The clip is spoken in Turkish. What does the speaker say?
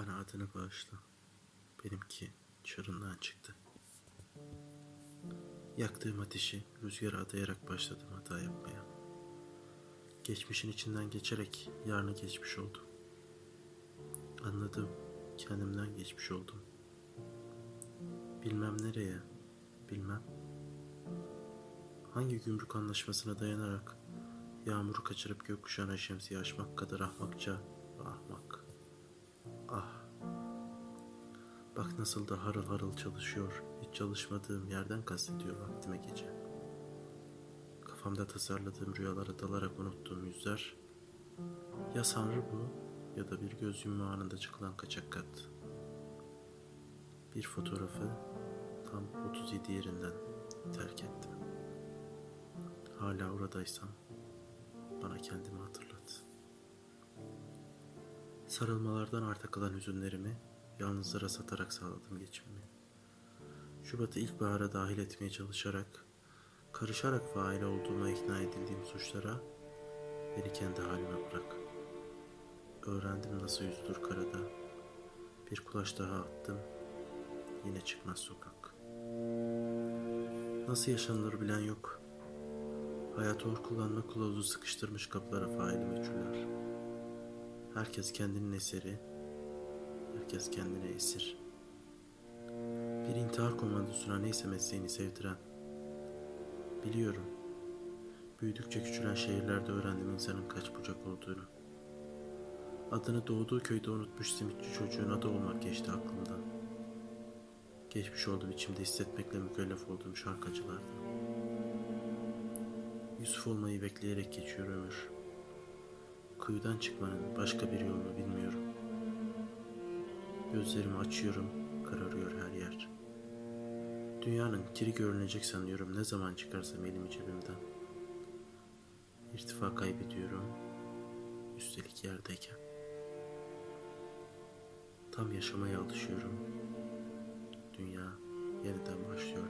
Bana adını bağışla. Benimki çığırından çıktı. Yaktığım ateşi rüzgara adayarak başladım hata yapmaya. Geçmişin içinden geçerek yarını geçmiş oldum. Anladım, kendimden geçmiş oldum. Bilmem nereye, bilmem. Hangi gümrük anlaşmasına dayanarak yağmuru kaçırıp gökkuşağına şemsiye açmak kadar ahmakça ve ahmak. Bak nasıl da harıl harıl çalışıyor. Hiç çalışmadığım yerden kastediyor vaktime gece. Kafamda tasarladığım rüyalara dalarak unuttuğum yüzler. Ya sanrı bu ya da bir göz yumma anında çıkılan kaçak kat. Bir fotoğrafı tam 37 yerinden terk ettim. Hala oradaysam bana kendimi hatırlat. Sarılmalardan arta kalan hüzünlerimi yalnızlara satarak sağladım geçimimi. Şubat'ı ilkbahara dahil etmeye çalışarak, karışarak fail olduğuma ikna edildiğim suçlara beni kendi halime bırak. Öğrendim nasıl yüzülür karada. Bir kulaç daha attım, yine çıkmaz sokak. Nasıl yaşanılır bilen yok. Hayat or kullanma kılavuzu sıkıştırmış kapılara faili meçhuller. Herkes kendinin eseri, herkes kendine esir. Bir intihar komandosuna neyse mesleğini sevdiren. Biliyorum, büyüdükçe küçülen şehirlerde öğrendim insanın kaç bucak olduğunu. Adını doğduğu köyde unutmuş simitçi çocuğun adı olmak geçti aklımdan. Geçmiş olduğum içimde hissetmekle mükellef olduğum şarkıcılardan. Yusuf olmayı bekleyerek geçiyor ömür. Kuyudan çıkmanın başka bir yolunu bilmiyorum. Gözlerimi açıyorum, kararıyor her yer. Dünyanın kiri görünecek sanıyorum ne zaman çıkarsam elimi cebimden. İrtifa kaybediyorum, üstelik yerdeyken. Tam yaşamaya alışıyorum. Dünya yeniden başlıyor